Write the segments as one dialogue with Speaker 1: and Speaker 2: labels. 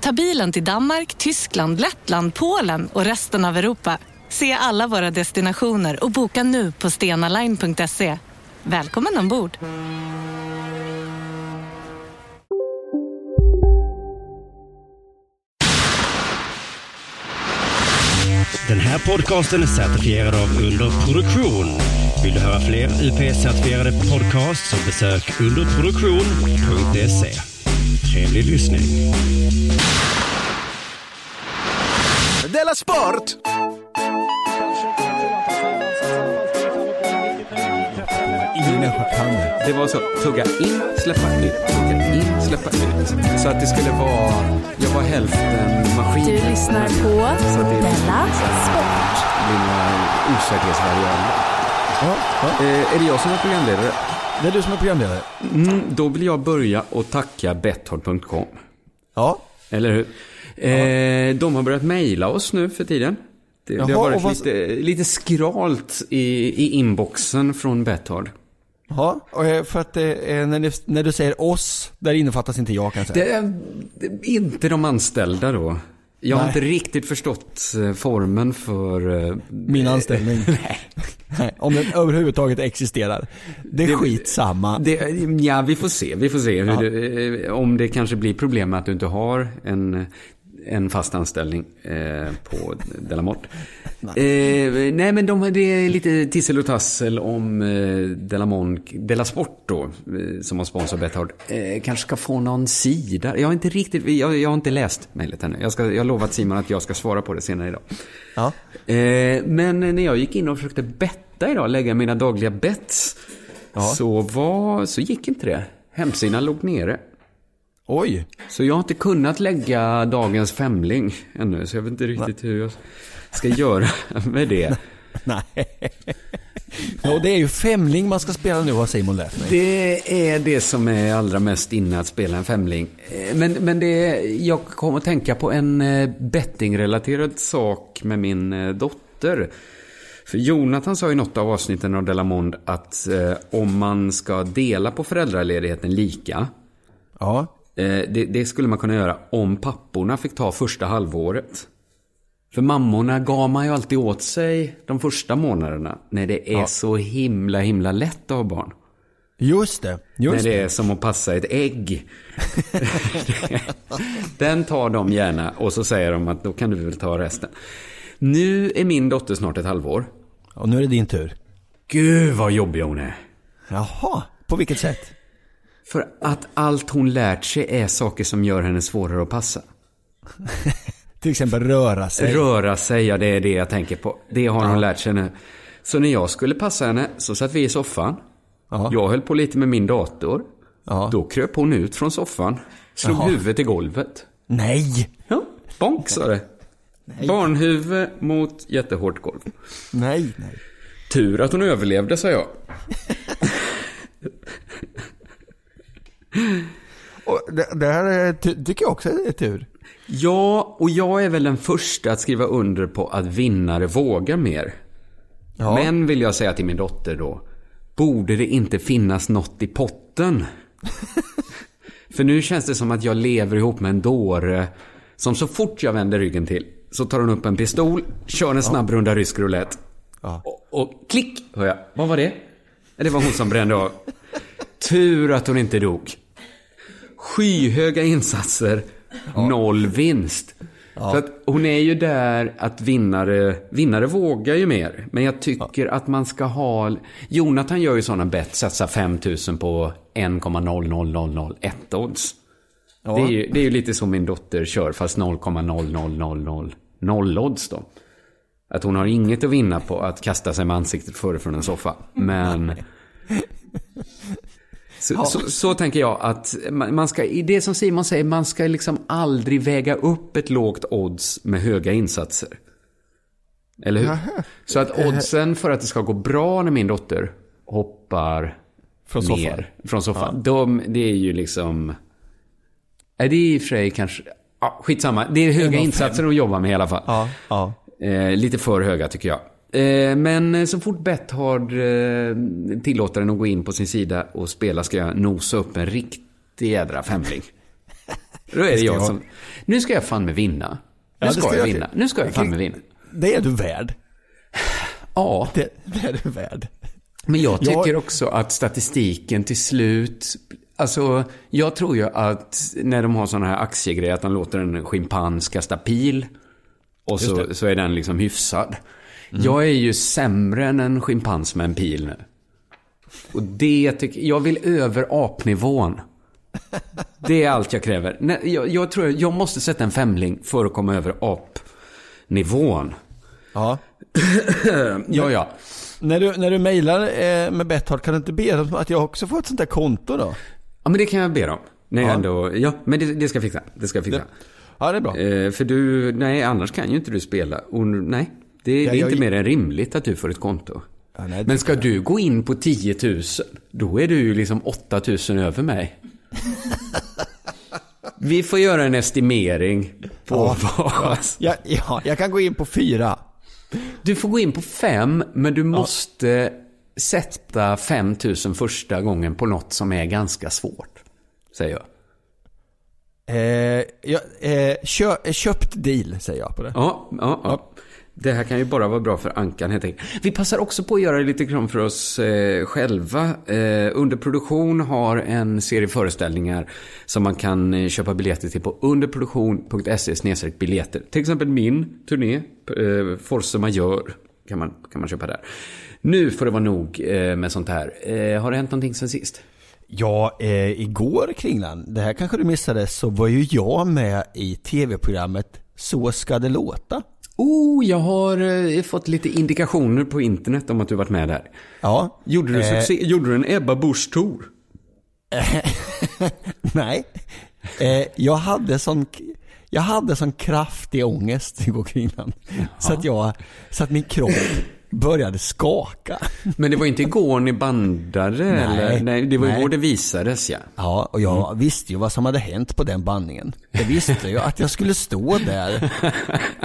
Speaker 1: Ta bilen till Danmark, Tyskland, Lettland, Polen och resten av Europa. Se alla våra destinationer och boka nu på stenaline.se. Välkommen ombord!
Speaker 2: Den här podcasten är certifierad av Underproduktion. Vill du höra fler UP-certifierade podcasts så besök underproduktion.se. Trevlig lyssning.
Speaker 3: Della Sport!
Speaker 4: Ingen människa kan det. Det var så, tugga in, släppa ut, tugga in, släppa ut. Så att det skulle vara, jag var hälften maskin.
Speaker 5: Du lyssnar på Della Sport.
Speaker 4: Mina osäkerhetsvariabler.
Speaker 2: Ja, ja.
Speaker 4: Eh, är det jag som är programledare?
Speaker 2: Det är du som är programledare.
Speaker 4: Mm, då vill jag börja och tacka Betthard.com.
Speaker 2: Ja.
Speaker 4: Eller hur? Eh, de har börjat mejla oss nu för tiden. Det, det
Speaker 2: Jaha,
Speaker 4: har varit
Speaker 2: vad-
Speaker 4: lite, lite skralt i, i inboxen från Betthard.
Speaker 2: Ja, och eh, för att eh, när, ni, när du säger oss, där innefattas inte jag kan jag säga.
Speaker 4: Det är, det är inte de anställda då. Jag har
Speaker 2: Nej.
Speaker 4: inte riktigt förstått eh, formen för... eh,
Speaker 2: Min anställning. Nej. Om den överhuvudtaget existerar. Det är
Speaker 4: Det-
Speaker 2: skitsamma.
Speaker 4: Det, ja, vi får se. Vi får se
Speaker 2: Ja.
Speaker 4: det, eh, om det kanske blir problem med att du inte har en, en fast anställning eh, på Delamort. nej. Eh, nej, men de, det är lite tissel och tassel om eh, Delamont, Delasport då, eh, som har sponsrat Betthard. Eh, kanske ska få någon sida. Jag har inte riktigt, jag, jag har inte läst mejlet ännu. Jag, ska, jag har lovat Simon att jag ska svara på det senare idag.
Speaker 2: Ja.
Speaker 4: Eh, men när jag gick in och försökte betta idag, lägga mina dagliga bets, så, var, så gick inte det. Hemsidan låg nere.
Speaker 2: Oj.
Speaker 4: Så jag har inte kunnat lägga dagens femling ännu, så jag vet inte riktigt hur jag ska göra med det.
Speaker 2: Nej. Ja, det är ju femling man ska spela nu har Simon lärt mig.
Speaker 4: Det är det som är allra mest inne att spela en femling. Eh, Men, men det, jag kom att tänka på en eh, bettingrelaterad sak med min eh, dotter. För Jonathan sa i något av avsnitten av Delamond att eh, om man ska dela på föräldraledigheten lika,
Speaker 2: Ja.
Speaker 4: Eh, det, det skulle man kunna göra om papporna fick ta första halvåret. För mammorna gav man ju alltid åt sig de första månaderna när det är
Speaker 2: Ja.
Speaker 4: så himla himla lätt att ha barn.
Speaker 2: Just det. Just
Speaker 4: När det
Speaker 2: det.
Speaker 4: är som att passa ett ägg. Den tar de gärna och så säger de att då kan du väl ta resten. Nu är min dotter snart ett halvår.
Speaker 2: Och nu är det din tur.
Speaker 4: Gud vad jobbig hon är.
Speaker 2: Jaha. På vilket sätt?
Speaker 4: För att allt hon lärt sig är saker som gör henne svårare att passa.
Speaker 2: Till exempel röra sig.
Speaker 4: Röra sig, ja det är det jag tänker på. Det har hon lärt sig nu. Så när jag skulle passa henne så satt vi i soffan.
Speaker 2: Ja.
Speaker 4: Jag höll på lite med min dator.
Speaker 2: Ja.
Speaker 4: Då kröp hon ut från soffan. Slog
Speaker 2: Jaha.
Speaker 4: huvudet i golvet.
Speaker 2: Nej.
Speaker 4: Ja, bonk sa det. Barnhuvud mot jättehårt golv.
Speaker 2: Nej, nej.
Speaker 4: Tur att hon överlevde, sa jag.
Speaker 2: Det, det här är, ty, tycker jag också är tur.
Speaker 4: Ja, och jag är väl den första att skriva under på att vinnare vågar mer.
Speaker 2: Ja.
Speaker 4: Men vill jag säga till min dotter då, borde det inte finnas något i potten? För nu känns det som att jag lever ihop med en dåre som så fort jag vänder ryggen till så tar hon upp en pistol, kör en snabb runda rysk roulette.
Speaker 2: Ja.
Speaker 4: Och, och klick, hör jag. Vad var det? Det var hon som brände av. Tur att hon inte dog. Skyhöga insatser, noll vinst. För att hon är ju där att vinnare, vinnare vågar ju mer. Men jag tycker att man ska ha... Jonathan gör ju sådana bett, satsar 5000 på 1,00001 odds.
Speaker 6: Ja.
Speaker 4: Det, är ju, det är ju lite som min dotter kör, fast 0,00000 odds då. Att hon har inget att vinna på att kasta sig med ansiktet före från en soffa. Men... Så, så, så tänker jag att man ska, i det som Simon säger, man ska liksom aldrig väga upp ett lågt odds med höga insatser. Eller hur? Så att oddsen för att det ska gå bra när min dotter hoppar
Speaker 6: Från
Speaker 4: ner
Speaker 6: soffan.
Speaker 4: från soffan. De, det är ju liksom... Är det är i och för sig kanske... Ja, skitsamma. Det är höga
Speaker 6: 1,5.
Speaker 4: insatser att jobba med i alla fall.
Speaker 6: Ja, ja.
Speaker 4: Eh, lite för höga tycker jag. Eh, men så fort Betthard eh, tillåter den att gå in på sin sida och spela ska jag nosa upp en riktig jädra femling. Då är det jag
Speaker 6: jag.
Speaker 4: som... Nu ska jag fan med vinna. Nu
Speaker 6: Ja,
Speaker 4: ska, jag
Speaker 6: jag.
Speaker 4: vinna. Nu ska jag fan med vinna.
Speaker 6: Det är du värd.
Speaker 4: Ja,
Speaker 6: Det, det är du värd.
Speaker 4: men jag
Speaker 6: Jag-
Speaker 4: tycker också att statistiken till slut... Alltså, jag tror ju att när de har sådana här aktiegrejer, att de låter en schimpans kasta pil. Och så, så är den liksom hyfsad. Jag är ju sämre än en schimpans med en pil nu. Och det tycker jag vill över apnivån. Det är allt jag kräver. Nej, jag, jag tror jag måste sätta en femling för att komma över apnivån.
Speaker 6: Ja.
Speaker 4: Ja, ja.
Speaker 6: När du, när du mejlar eh, med Betthard, kan du inte be dem att jag också får ett sånt där konto då?
Speaker 4: Ja, men det kan jag be om. Nej,
Speaker 6: Ja.
Speaker 4: ändå, ja, men det, det ska jag fixa. Det ska jag fixa.
Speaker 6: Ja, det är bra.
Speaker 4: Eh, för du, nej, annars kan ju inte du spela. Och, nej, det, det är
Speaker 6: Ja, jag-
Speaker 4: inte mer än rimligt att du får ett konto.
Speaker 6: Ja, nej,
Speaker 4: men ska du gå in på 10 000, då är du ju liksom 8 000 över mig. Vi får göra en estimering på vad...
Speaker 6: Ja, ja, jag kan gå in på fyra.
Speaker 4: Du får gå in på 5, men du måste sätta 5 000 första gången på något som är ganska svårt. Säger jag.
Speaker 6: Eh, ja, kö, eh, köpt deal säger jag på det.
Speaker 4: Ja, ja, ja. Det här kan ju bara vara bra för Ankan helt enkelt. Vi passar också på att göra lite reklam för oss eh, själva. Eh, under produktion har en serie föreställningar som man kan eh, köpa biljetter till på underproduktion.se biljetter. Till exempel min turné, eh, Force Major, kan man, kan man köpa där. Nu får det vara nog eh, med sånt här. Eh, har det hänt någonting sen sist?
Speaker 6: Ja, eh, igår Kringlan, det här kanske du missade, så var ju jag med i tv-programmet Så ska det låta.
Speaker 4: Oh, jag har eh, fått lite indikationer på internet om att du varit med där.
Speaker 6: Ja.
Speaker 4: Gjorde du,
Speaker 6: Eh,
Speaker 4: succé? Gjorde du en Ebba Busch Thor?
Speaker 6: Nej. Eh, jag hade sån... Jag hade sån kraftig ångest igår Kringlan. Så att jag, så att min kropp började skaka.
Speaker 4: Men det var inte igår ni bandade?
Speaker 6: Nej.
Speaker 4: eller? Nej det var
Speaker 6: Nej.
Speaker 4: igår det visades ja.
Speaker 6: Ja, och jag visste ju vad som hade hänt på den bandningen. Jag visste ju att jag skulle stå där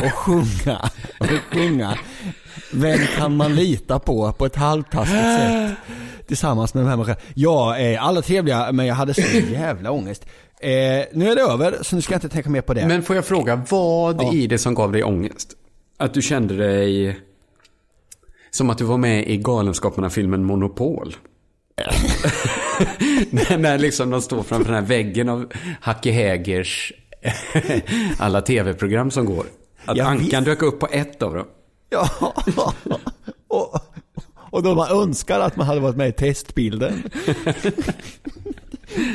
Speaker 6: och sjunga, och sjunga Vem kan man lita på, på ett halvtaskigt sätt. Tillsammans med de här människorna. Ja, eh, alla trevliga, men jag hade så jävla ångest. Eh, nu är det över, så nu ska jag inte tänka mer på det.
Speaker 4: Men får jag fråga, vad
Speaker 6: Ja.
Speaker 4: i det som gav dig ångest? Att du kände dig som att du var med i Galenskaparna-filmen Monopol? när, när liksom de står framför den här väggen av Hacke Hägers alla tv-program som går. Att
Speaker 6: Ja,
Speaker 4: Ankan
Speaker 6: visst.
Speaker 4: dök upp på ett av dem.
Speaker 6: Ja, och, och då man önskar att man hade varit med i testbilden.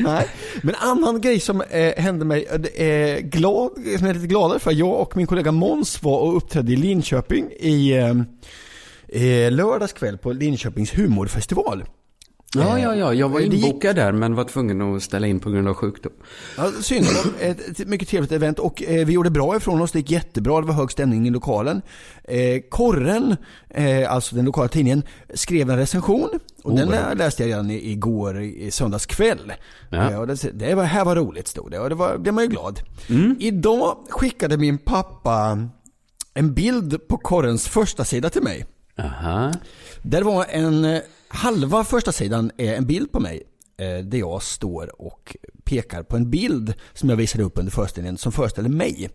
Speaker 6: Nej, men annan grej som eh, hände mig, eh, glad, som jag är lite gladare för. Jag och min kollega Måns var och uppträdde i Linköping i eh, eh, lördags kväll på Linköpings humorfestival.
Speaker 4: Ja, ja, ja. Jag var
Speaker 6: gick-
Speaker 4: inbokad där men var tvungen att ställa in på grund av sjukdom.
Speaker 6: Ja, synd. Var ett, mycket trevligt event och eh, vi gjorde bra ifrån oss. Det gick jättebra. Det var hög stämning i lokalen. Eh, Korren, eh, alltså den lokala tidningen, skrev en recension. Och
Speaker 4: Oh,
Speaker 6: den eh, läste jag redan igår i söndags kväll.
Speaker 4: Ja.
Speaker 6: Eh, och det, det var, här var roligt stod det och det var, blev man ju glad.
Speaker 4: Mm.
Speaker 6: Idag skickade min pappa en bild på korrens första sida till mig.
Speaker 4: Aha.
Speaker 6: Där var en, eh, halva första sidan är en bild på mig. eh, Där jag står och pekar på en bild som jag visade upp under föreställningen som föreställer mig.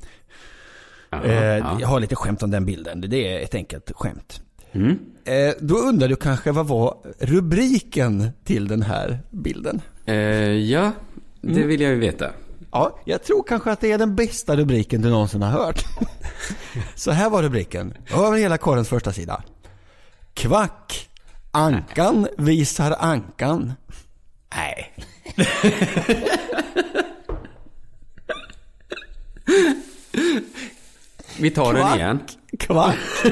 Speaker 4: Aha,
Speaker 6: Eh,
Speaker 4: ja.
Speaker 6: Jag har lite skämt om den bilden. Det är ett enkelt skämt.
Speaker 4: Mm.
Speaker 6: Då undrar du kanske vad var rubriken till den här bilden?
Speaker 4: Eh, ja, det
Speaker 6: Mm.
Speaker 4: vill jag ju veta.
Speaker 6: Ja, jag tror kanske att det är den bästa rubriken du någonsin har hört. Så här var rubriken, över hela korrens första sida. Kvack! Ankan visar ankan. Nej.
Speaker 4: Vi tar den igen.
Speaker 6: Kvack!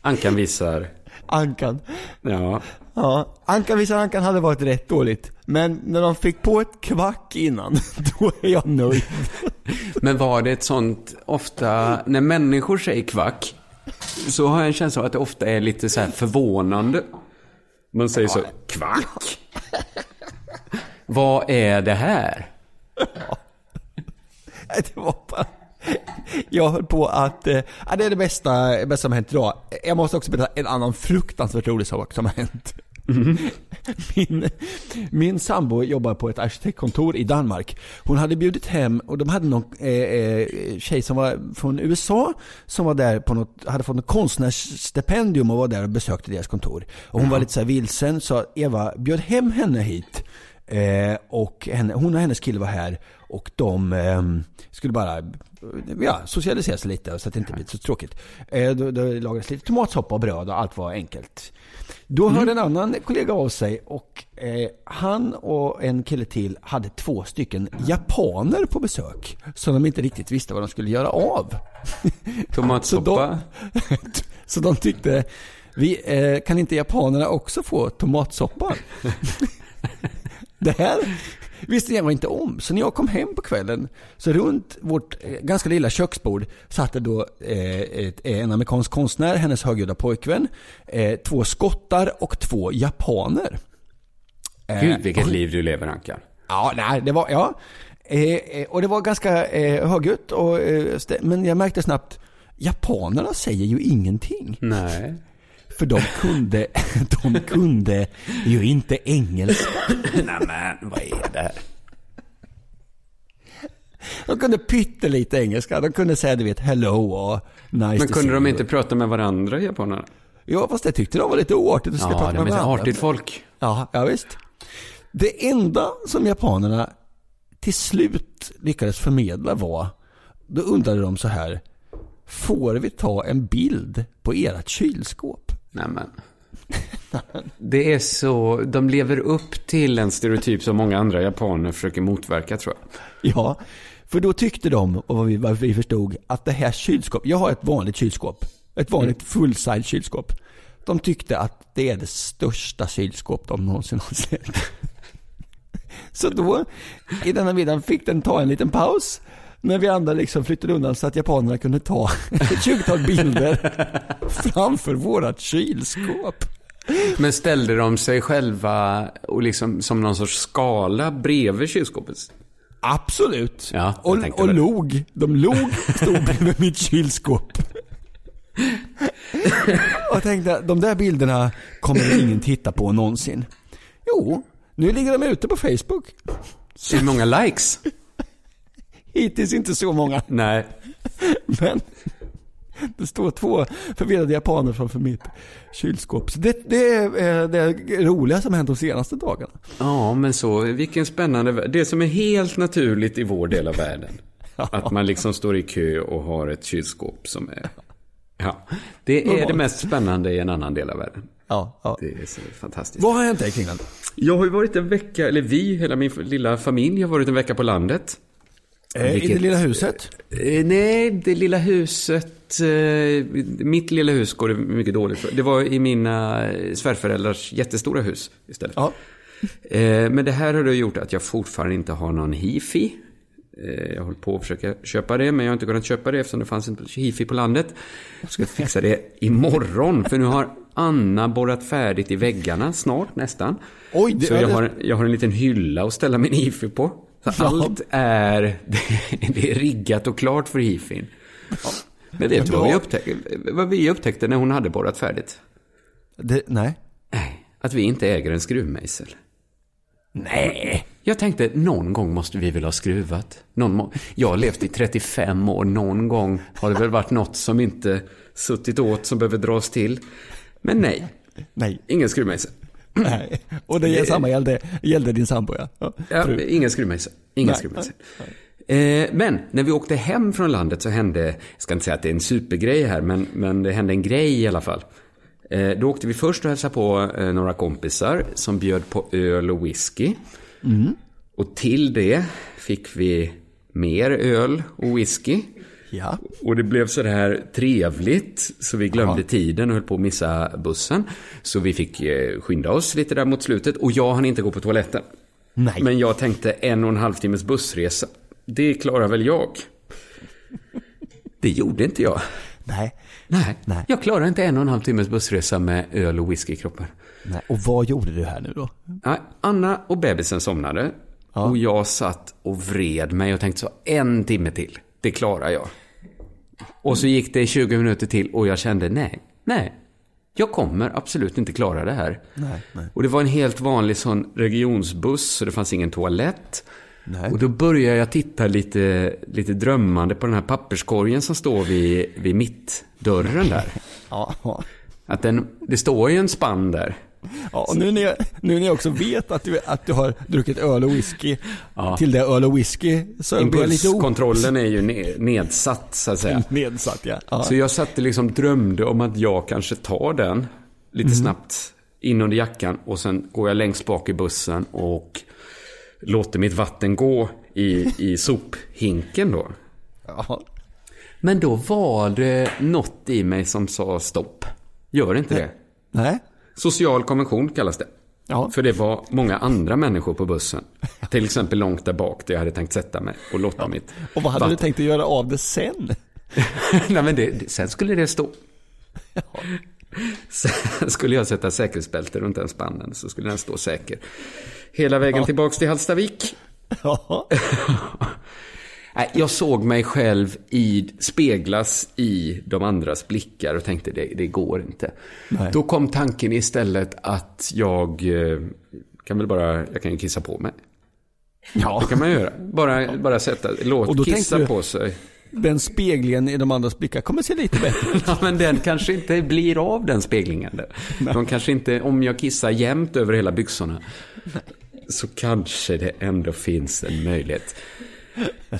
Speaker 4: Ankan visar.
Speaker 6: Ankan.
Speaker 4: Ja.
Speaker 6: Ja, Ankan visar ankan hade varit rätt dåligt. Men när de fick på ett kvack innan, då är jag nöjd.
Speaker 4: Men var det ett sånt, ofta, när människor säger kvack, så har jag en känsla av att det ofta är lite så här förvånande. Man säger så, kvack? Vad är det här?
Speaker 6: Det var bara... Jag höll på att, eh, ja, det är det bästa, bästa som har hänt idag. Jag måste också berätta en annan fruktansvärt rolig sak som har hänt. Min, min sambo jobbar på ett arkitektkontor i Danmark. Hon hade bjudit hem, och de hade någon eh, eh, tjej som var från USA som var där på något, hade fått något konstnärsstipendium och var där och besökte deras kontor. Och hon var lite så vilsen så Eva bjöd hem henne hit. Eh, och henne, hon och hennes kille var här och de eh, skulle bara ja, socialisera sig lite så att det inte blir så tråkigt. Eh, då, då lagades lite tomatsoppa och bröd och allt var enkelt. Då hörde en annan kollega av sig och eh, han och en kille till hade två stycken japaner på besök som de inte riktigt visste vad de skulle göra av.
Speaker 4: Tomatsoppa?
Speaker 6: Så de, så de tyckte, vi, eh, kan inte japanerna också få tomatsoppa? Det här visste jag inte om. Så när jag kom hem på kvällen, så runt vårt eh, ganska lilla köksbord satt det då eh, ett, en amerikansk konstnär, hennes högljudda pojkvän, eh, två skottar och två japaner.
Speaker 4: Gud, vilket liv du lever, Ankan.
Speaker 6: Ja, nej, det var, ja. Och det var ganska eh, högljutt, och, men jag märkte snabbt, japanerna säger ju ingenting.
Speaker 4: Nej.
Speaker 6: För de kunde, de kunde ju inte engelska.
Speaker 4: Nej men, vad är det här?
Speaker 6: De kunde pyttelite engelska. De kunde säga du vet hello och nice
Speaker 4: Men kunde de inte prata med varandra, japanerna?
Speaker 6: Ja, fast det tyckte de var lite oartigt att ska
Speaker 4: Ja,
Speaker 6: prata
Speaker 4: de
Speaker 6: med
Speaker 4: är så
Speaker 6: varandra.
Speaker 4: artigt folk.
Speaker 6: Ja, ja, visst. Det enda som japanerna till slut lyckades förmedla var, då undrade de så här, får vi ta en bild på ert kylskåp?
Speaker 4: Nej men. Det är så, de lever upp till en stereotyp som många andra japaner försöker motverka tror jag.
Speaker 6: Ja, för då tyckte de, och vad vi, vad vi förstod, att det här kylskåpet, jag har ett vanligt kylskåp, ett vanligt full-size kylskåp. De tyckte att det är det största kylskåp de någonsin har sett. Så då, i denna middagen fick den ta en liten paus. När vi andra liksom flyttade undan så att japanerna kunde ta ett tjugotal bilder framför vårat kylskåp.
Speaker 4: Men ställde de sig själva och liksom som någon sorts skala bredvid kylskåpet?
Speaker 6: Absolut.
Speaker 4: Ja,
Speaker 6: och och
Speaker 4: det.
Speaker 6: log. De log, stod bredvid mitt kylskåp. och tänkte, de där bilderna kommer ingen titta på någonsin. Jo, nu ligger de ute på Facebook.
Speaker 4: Hur många likes?
Speaker 6: Hittills inte så många,
Speaker 4: Nej.
Speaker 6: men det står två förvirrade japaner framför mitt kylskåp. Så det, det är eh, det roliga som har hänt de senaste dagarna.
Speaker 4: Ja, men så, vilken spännande värld. Det som är helt naturligt i vår del av världen. Att man liksom står i kö och har ett kylskåp som är... Ja, det är det mest spännande i en annan del av världen.
Speaker 6: Ja, ja.
Speaker 4: Det är så fantastiskt.
Speaker 6: Vad har hänt dig kring den?
Speaker 4: Jag har ju varit en vecka, eller vi, hela min lilla familj har varit en vecka på landet.
Speaker 6: Eh, I
Speaker 4: Vilket-
Speaker 6: det lilla huset?
Speaker 4: Eh, nej, det lilla huset, eh, mitt lilla hus går det mycket dåligt för. Det var i mina svärföräldrars jättestora hus istället.
Speaker 6: Ja.
Speaker 4: Men det här har då gjort att jag fortfarande inte har någon hifi. Jag håller på att försöka köpa det, men jag har inte kunnat köpa det eftersom det fanns inte hifi på landet. Jag ska fixa det imorgon, för nu har Anna borrat färdigt i väggarna snart nästan.
Speaker 6: Oj, det-
Speaker 4: Så jag har, jag har en liten hylla att ställa min hifi på. Så
Speaker 6: Ja.
Speaker 4: allt är, det är riggat och klart för hifin. Men vet du vad vi, upptäckte, vad vi upptäckte när hon hade borrat färdigt?
Speaker 6: Det, nej.
Speaker 4: Nej, att vi inte äger en skruvmejsel.
Speaker 6: Nej.
Speaker 4: Jag tänkte, någon gång måste vi väl ha skruvat. Någon jag har levt i 35 år, någon gång har det väl varit något som inte suttit åt som behöver dras till. Men nej,
Speaker 6: Nej.
Speaker 4: ingen skruvmejsel.
Speaker 6: Nej. Och det är samma gällde, gällde din sambo ja. ja.
Speaker 4: Ingen skruvmejsel. Ingen skruvmejsel. Eh, men när vi åkte hem från landet så hände, jag ska inte säga att det är en supergrej här, men, men det hände en grej i alla fall. Eh, då åkte vi först och hälsade på eh, några kompisar som bjöd på öl och whisky. Och till det fick vi mer öl och whisky.
Speaker 6: Ja.
Speaker 4: Och det blev så här trevligt så vi glömde tiden och höll på att missa bussen. Så vi fick eh, skynda oss lite där mot slutet och jag hann inte gå på toaletten.
Speaker 6: Nej.
Speaker 4: Men jag tänkte en och en halv timmes bussresa. Det klarar väl jag. Det gjorde inte jag.
Speaker 6: Nej.
Speaker 4: Nej,
Speaker 6: Nej.
Speaker 4: jag klarar inte en och en halv timmes bussresa med öl och whisky i kroppen.
Speaker 6: Nej. Och vad gjorde du här nu då?
Speaker 4: Anna och bebisen somnade.
Speaker 6: Ja.
Speaker 4: Och jag satt och vred mig och tänkte så, en timme till. Det klarar jag. Och så gick det 20 minuter till och jag kände, nej, nej. Jag kommer absolut inte klara det här.
Speaker 6: Nej, nej.
Speaker 4: Och det var en helt vanlig sån regionsbuss, så det fanns ingen toalett.
Speaker 6: Nej.
Speaker 4: Och då började jag titta lite, lite drömmande på den här papperskorgen som står vid, vid mittdörren där.
Speaker 6: Ja.
Speaker 4: Att den, det står ju en spann där.
Speaker 6: Ja, och nu när, jag, nu när jag också vet att du, att du har druckit öl och whisky
Speaker 4: Ja.
Speaker 6: till det öl och whisky så
Speaker 4: Impulskontrollen är ju ne- nedsatt så att säga.
Speaker 6: nedsatt. Ja. Ja.
Speaker 4: Så jag satt och liksom drömde om att jag kanske tar den lite
Speaker 6: Mm.
Speaker 4: snabbt in under jackan och sen går jag längst bak i bussen och låter mitt vatten gå i, i sophinken då.
Speaker 6: Ja.
Speaker 4: Men då var det något i mig som sa stopp. Gör inte det.
Speaker 6: Nej.
Speaker 4: Social konvention kallas det.
Speaker 6: Ja.
Speaker 4: För det var många andra människor på bussen. Till exempel långt där bak där jag hade tänkt sätta mig och låta mitt
Speaker 6: Och vad hade du
Speaker 4: vatten-
Speaker 6: tänkt att göra av det sen?
Speaker 4: Nej, men det, sen skulle det stå. Sen skulle jag sätta säkerhetsbälte runt den spannen så skulle den stå säker. Hela vägen tillbaks till Hallstavik.
Speaker 6: Ja.
Speaker 4: Nej, jag såg mig själv i, speglas i de andras blickar och tänkte det, det går inte.
Speaker 6: Nej.
Speaker 4: Då kom tanken istället att jag eh, kan väl bara, jag kan ju kissa på mig.
Speaker 6: ja.
Speaker 4: Det kan man göra. Bara, bara sätta,
Speaker 6: Och
Speaker 4: låt kissa
Speaker 6: du-
Speaker 4: på sig.
Speaker 6: Den speglingen i de andras blickar kommer se lite bättre ut.
Speaker 4: Ja, men den kanske inte blir av den speglingen. De kanske inte, om jag kissar jämnt över hela byxorna, så kanske det ändå finns en möjlighet.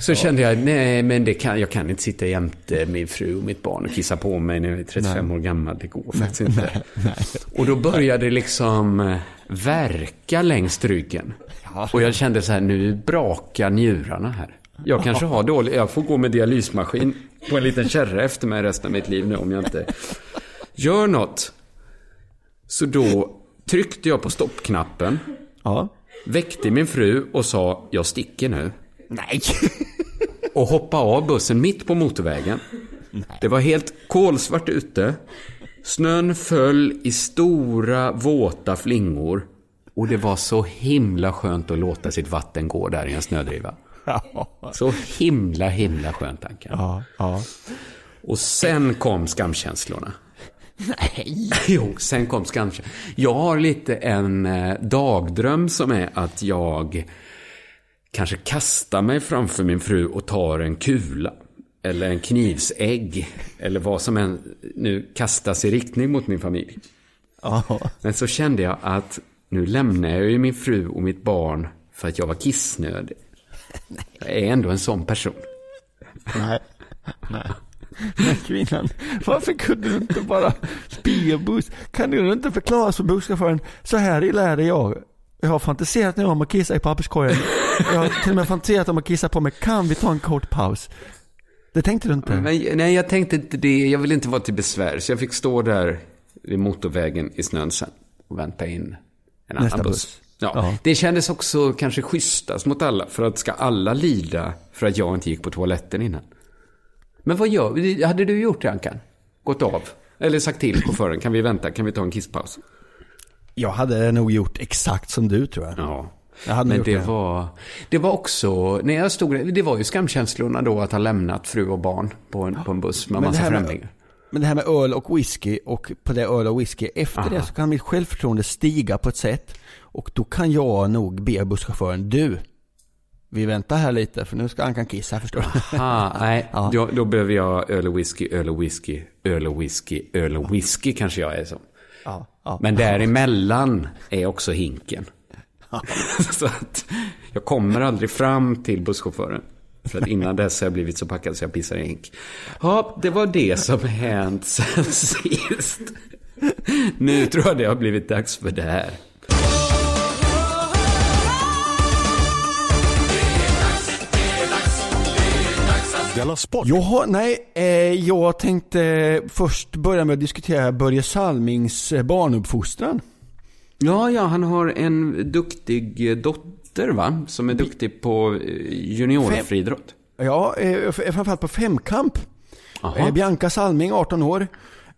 Speaker 4: Så kände jag, nej men det kan, jag kan inte sitta jämte min fru och mitt barn och kissa på mig när jag är 35 år gammal. Det går faktiskt inte. Och då började det liksom eh, verka längs ryggen. Och jag kände så här, nu brakar njurarna här. Jag kanske har dålig, jag får gå med dialysmaskin på en liten kärra efter mig resten av mitt liv nu om jag inte gör något. Så då tryckte jag på stoppknappen,
Speaker 6: Ja.
Speaker 4: väckte min fru och sa, jag sticker nu.
Speaker 6: Nej.
Speaker 4: Och hoppade av bussen mitt på motorvägen. Det var helt kolsvart ute. Snön föll i stora våta flingor. Och det var så himla skönt att låta sitt vatten gå där i en snödriva.
Speaker 6: Ja.
Speaker 4: Så himla, himla skönt, Anka.
Speaker 6: Ja. ja.
Speaker 4: Och sen kom skamkänslorna.
Speaker 6: Nej.
Speaker 4: Jo, sen kom skamkänslorna. Jag har lite en eh, dagdröm som är att jag kanske kastar mig framför min fru och tar en kula. Eller en knivsägg. Eller vad som än nu kastas i riktning mot min familj.
Speaker 6: Ja.
Speaker 4: Men så kände jag att nu lämnar jag ju min fru och mitt barn för att jag var kissnödig. Jag är ändå en sån person.
Speaker 6: Nej. Nej. Men kvinnan, varför kunde du inte bara be buss? Kan du inte förklara för busschauffören, så här illa är det jag. Jag har fantiserat nu om att kissa i papperskorgen. Jag har till och med fantiserat om att kissa på mig. Kan vi ta en kort paus? Det tänkte du inte?
Speaker 4: Men, nej, jag tänkte inte det. Jag ville inte vara till besvär. Så jag fick stå där vid motorvägen i snön sen och vänta in en
Speaker 6: Nästa
Speaker 4: annan buss.
Speaker 6: buss.
Speaker 4: Ja.
Speaker 6: Ja.
Speaker 4: Det kändes också kanske schysstast mot alla. För att ska alla lida för att jag inte gick på toaletten innan? Men vad gör? Hade du gjort det, Ankan? Gått av? Eller sagt till chauffören, kan vi vänta? Kan vi ta en kisspaus?
Speaker 6: Jag hade nog gjort exakt som du tror jag.
Speaker 4: Ja.
Speaker 6: Jag
Speaker 4: Men det
Speaker 6: det.
Speaker 4: var, det var också, när jag stod det var ju skamkänslorna då att ha lämnat fru och barn på en, på en buss med
Speaker 6: Men det
Speaker 4: massa främlingar.
Speaker 6: Men det här med öl och whisky och på det öl och whisky, efter
Speaker 4: Aha.
Speaker 6: det så kan mitt självförtroende stiga på ett sätt. Och då kan jag nog be busschauffören, du, vi väntar här lite för nu ska Ankan kissa förstår du.
Speaker 4: Ah, nej,
Speaker 6: Ja.
Speaker 4: då, då behöver jag öl och whisky, öl och whisky, öl och whisky, öl och whisky kanske jag är som.
Speaker 6: Ja, ja.
Speaker 4: Men däremellan är också hinken. så att jag kommer aldrig fram till busschauffören. För att innan dess har jag blivit så packad så jag pissar i hink. Ja, det var det som hänt sen sist. Nu tror jag det har blivit dags för det här.
Speaker 3: Della Sport!
Speaker 6: Jaha, nej, eh, jag tänkte först börja med att diskutera Börje Salmings eh, barnuppfostran.
Speaker 4: Ja, ja, han har en duktig eh, dotter va? Som är duktig på eh, juniorfriidrott.
Speaker 6: Ja, eh, framförallt på femkamp. Eh, Bianca Salming, 18 år.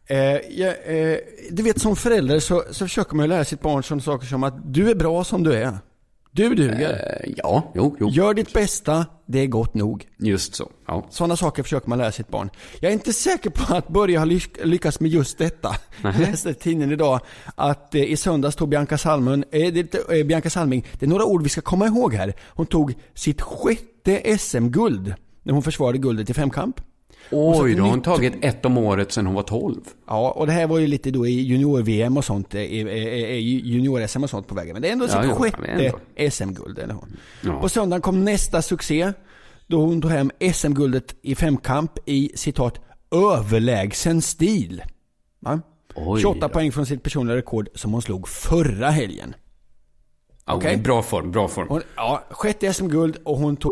Speaker 6: Eh, eh, du vet som förälder så, så försöker man ju lära sitt barn sådana saker som att du är bra som du är. Du duger.
Speaker 4: Eh, ja, jo, jo.
Speaker 6: Gör ditt bästa, det är gott nog.
Speaker 4: Just så. Ja.
Speaker 6: Sådana saker försöker man lära sitt barn. Jag är inte säker på att Börje har lyck- lyckats med just detta. Jag läste i tidningen idag att eh, i söndags tog Bianca Salming, eh, det, eh, Bianca Salming, det är några ord vi ska komma ihåg här. Hon tog sitt sjätte SM-guld när hon försvarade guldet i femkamp.
Speaker 4: Oj, då har hon tagit ett om året sedan hon var 12.
Speaker 6: Ja, och det här var ju lite då i junior-VM och sånt, i, junior-SM och sånt på vägen. Men det är ändå
Speaker 4: Ja,
Speaker 6: sitt
Speaker 4: ja,
Speaker 6: sjätte. SM-guld. Eller hon.
Speaker 4: Ja.
Speaker 6: På söndagen kom nästa succé. Då hon tog hem SM-guldet i femkamp i citat överlägsen stil. Va?
Speaker 4: Oj
Speaker 6: 28
Speaker 4: då.
Speaker 6: poäng från sitt personliga rekord som hon slog förra helgen.
Speaker 4: Ja, okay. Bra form, bra form.
Speaker 6: Hon, ja, sjätte SM-guld och hon tog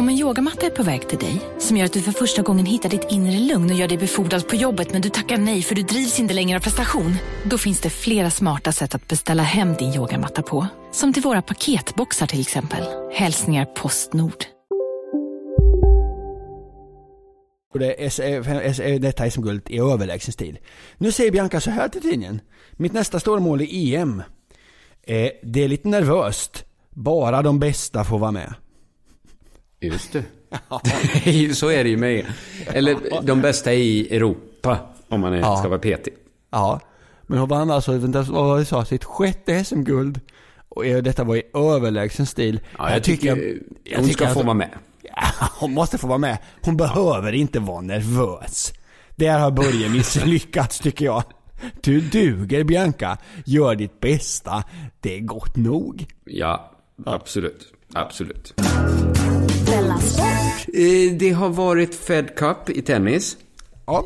Speaker 7: Om en yogamatta är på väg till dig, som gör att du för första gången hittar ditt inre lugn och gör dig befordrad på jobbet men du tackar nej för du drivs inte längre av prestation. Då finns det flera smarta sätt att beställa hem din yogamatta på. Som till våra paketboxar till exempel. Hälsningar Postnord.
Speaker 6: det är som detta guldet i överlägsen stil. Nu säger Bianca så här till tidningen. Mitt nästa stora mål är EM. Eh, det är lite nervöst. Bara de bästa får vara med.
Speaker 4: Just det. Så är det ju med Eller de bästa i Europa, om man är,
Speaker 6: Ja.
Speaker 4: ska vara petig.
Speaker 6: Ja, men hon vann alltså, vad var det jag sa, sitt sjätte SM-guld. Och detta var i överlägsen stil.
Speaker 4: Ja, jag, tycker, hon ska få vara med.
Speaker 6: Ja, hon måste få vara med. Hon behöver inte vara nervös. Där har Börje misslyckats tycker jag. Du duger Bianca. Gör ditt bästa. Det är gott nog.
Speaker 4: Ja, absolut. Absolut.
Speaker 5: Della Sport!
Speaker 4: Eh, Det har varit Fed Cup i tennis.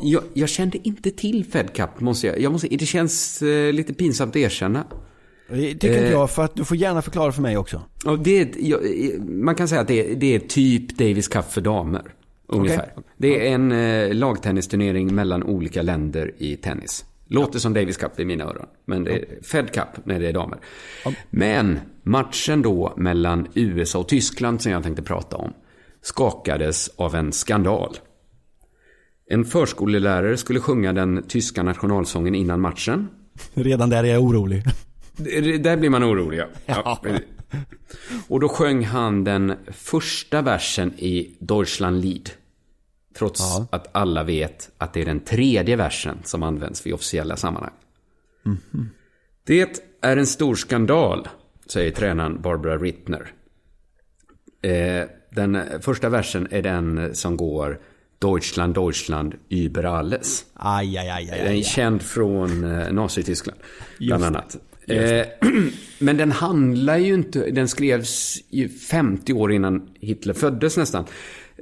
Speaker 4: Jag, jag kände inte till Fed Cup, måste jag. jag måste, det känns eh, lite pinsamt att erkänna.
Speaker 6: Det tycker inte
Speaker 4: Eh.
Speaker 6: jag, för att du får gärna förklara för mig också.
Speaker 4: Och det, jag, man kan säga att det, är- det är typ Davis Cup för damer. Ungefär.
Speaker 6: Okej.
Speaker 4: Det är en eh, lagtennisturnering mellan olika länder i tennis. Låter som Davis Cup i mina öron. Men det är Fed Cup när det är damer. Men matchen då mellan USA och Tyskland som jag tänkte prata om skakades av en skandal. En förskolelärare skulle sjunga den tyska nationalsången innan matchen.
Speaker 6: Redan där är jag orolig.
Speaker 4: Där blir man orolig, ja. ja. Och då sjöng han den första versen i Deutschlandlied. Trots
Speaker 6: Ja.
Speaker 4: att alla vet att det är den tredje versen som används vid officiella sammanhang. Det är en stor skandal, säger tränaren Barbara Rittner. Eh, den första versen är den som går Deutschland, Deutschland, über alles.
Speaker 6: Aj, aj, aj, aj,
Speaker 4: Den är
Speaker 6: aj.
Speaker 4: känd från eh, Nazityskland, bland annat. Eh, men den handlar ju inte, den skrevs ju 50 år innan Hitler föddes nästan.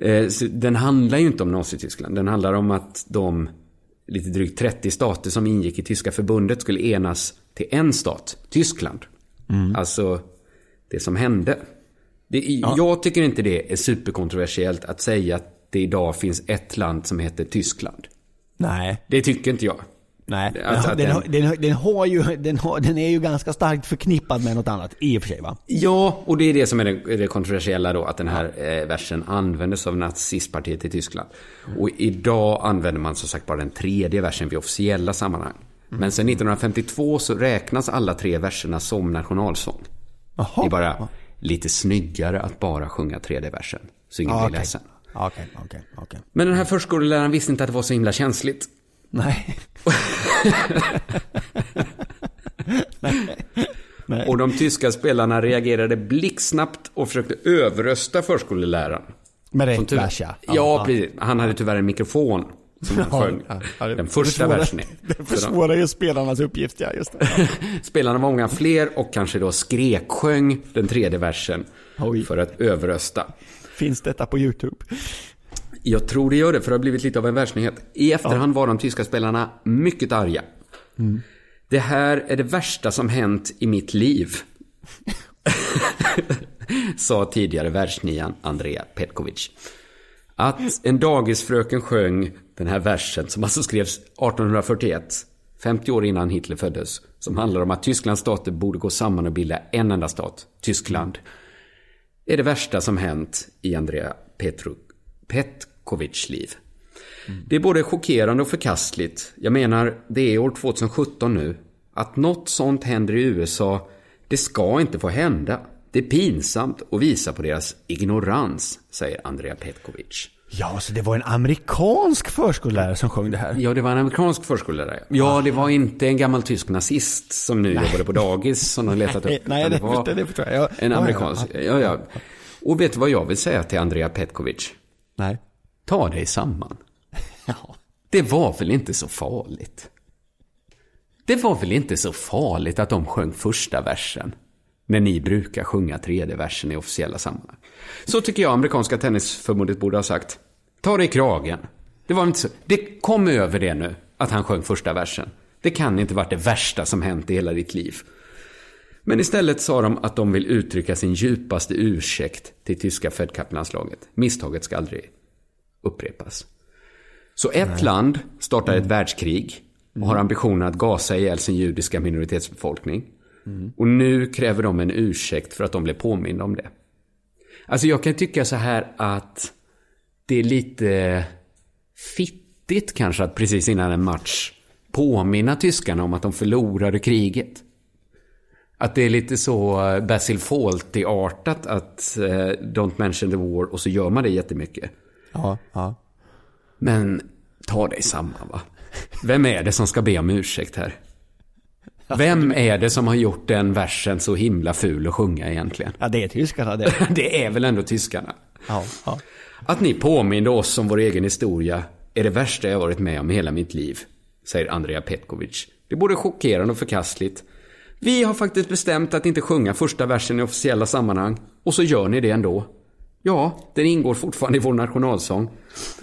Speaker 4: Eh, den handlar ju inte om Nazityskland. Den handlar om att de lite drygt 30 stater som ingick i Tyska förbundet skulle enas till en stat, Tyskland. Alltså det som hände. Det, Jag tycker inte det är superkontroversiellt att säga att det idag finns ett land som heter Tyskland.
Speaker 6: Nej.
Speaker 4: Det tycker inte jag.
Speaker 6: Nej,
Speaker 4: Att-
Speaker 6: den,
Speaker 4: att
Speaker 6: den,
Speaker 4: den-
Speaker 6: har- den, har- den, har ju, den, har, den är ju ganska starkt förknippad med något annat i och för sig va?
Speaker 4: Ja, och det är det som är det, det kontroversiella då, att den här eh, versen användes av nazistpartiet i Tyskland. Och idag använder man som sagt bara den tredje versen vid officiella sammanhang. Men sen 1952 så räknas alla tre verserna som nationalsång.
Speaker 6: Jaha.
Speaker 4: Det är bara lite snyggare att bara sjunga tredje versen. Så ingen
Speaker 6: Ja,
Speaker 4: blir
Speaker 6: okej.
Speaker 4: ledsen.
Speaker 6: Okej, okej, okej.
Speaker 4: Men den här förskoleläraren visste inte att det var så himla känsligt.
Speaker 6: Nej. Nej.
Speaker 4: Och de tyska spelarna reagerade blixtsnabbt och försökte överrösta förskoleläraren.
Speaker 6: Med rätt
Speaker 4: tur-
Speaker 6: vers, ja.
Speaker 4: Ja, precis. Han hade tyvärr en mikrofon som han sjöng.
Speaker 6: ja, ja,
Speaker 4: Den första versen.
Speaker 6: Det försvårar ju spelarnas uppgift, ja. Just det.
Speaker 4: Spelarna var många fler och kanske då skreksjöng den tredje versen för att överrösta.
Speaker 6: Finns detta på YouTube?
Speaker 4: Jag tror det gör det, för det har blivit lite av en världsnyhet. I efterhand var de tyska spelarna mycket arga.
Speaker 6: Mm.
Speaker 4: Det här är det värsta som hänt i mitt liv. Sa tidigare världsnian Andrea Petkovic. Att en dagisfröken sjöng den här versen som alltså skrevs 1841, 50 år innan Hitler föddes, som handlar om att Tysklands stater borde gå samman och bilda en enda stat, Tyskland, är det värsta som hänt i Andrea Petru, Petkovics liv. Det är både chockerande och förkastligt. Jag menar, det är år 2017 nu. Att något sånt händer i USA, det ska inte få hända. Det är pinsamt och visar på deras ignorans, säger Andrea Petkovic.
Speaker 6: Ja, så det var en amerikansk förskollärare som sjöng det här?
Speaker 4: Ja, det var en amerikansk förskollärare. Ja, det var inte en gammal tysk nazist som nu jobbade på dagis som de letat upp.
Speaker 6: Nej, det
Speaker 4: var
Speaker 6: det förstår jag. Ja,
Speaker 4: En amerikansk.
Speaker 6: Ja,
Speaker 4: ja. Och vet du vad jag vill säga till Andrea Petkovic?
Speaker 6: Nej.
Speaker 4: Ta dig samman. Det var väl inte så farligt? Det var väl inte så farligt att de sjöng första versen? När ni brukar sjunga tredje versen i officiella sammanhang. Så tycker jag amerikanska tennisförbundet borde ha sagt. Ta dig i kragen. Det var inte så. Det kom över det nu, att han sjöng första versen. Det kan inte varit det värsta som hänt i hela ditt liv. Men istället sa de att de vill uttrycka sin djupaste ursäkt till tyska Fed Cup-landslaget. Misstaget ska aldrig upprepas. Så ett land startar ett världskrig och har ambitionen att gasa ihjäl sin judiska minoritetsbefolkning. Och nu kräver de en ursäkt för att de blev påminda om det. Alltså jag kan tycka så här att det är lite fittigt kanske att precis innan en match påminna tyskarna om att de förlorade kriget. Att det är lite så eh, Basil Fawlty-artat att eh, don't mention the war och så gör man det jättemycket.
Speaker 6: Ja, ja.
Speaker 4: Men ta dig samman va. Vem är det som ska be om ursäkt här? Vem är det som har gjort den versen så himla ful att sjunga egentligen?
Speaker 6: Ja, det är tyskarna det.
Speaker 4: det är väl ändå tyskarna?
Speaker 6: Ja, ja.
Speaker 4: Att ni påminde oss om vår egen historia är det värsta jag varit med om i hela mitt liv, säger Andrea Petkovic. Det är både chockerande och förkastligt. Vi har faktiskt bestämt att inte sjunga första versen i officiella sammanhang, och så gör ni det ändå. Ja, den ingår fortfarande i vår nationalsång.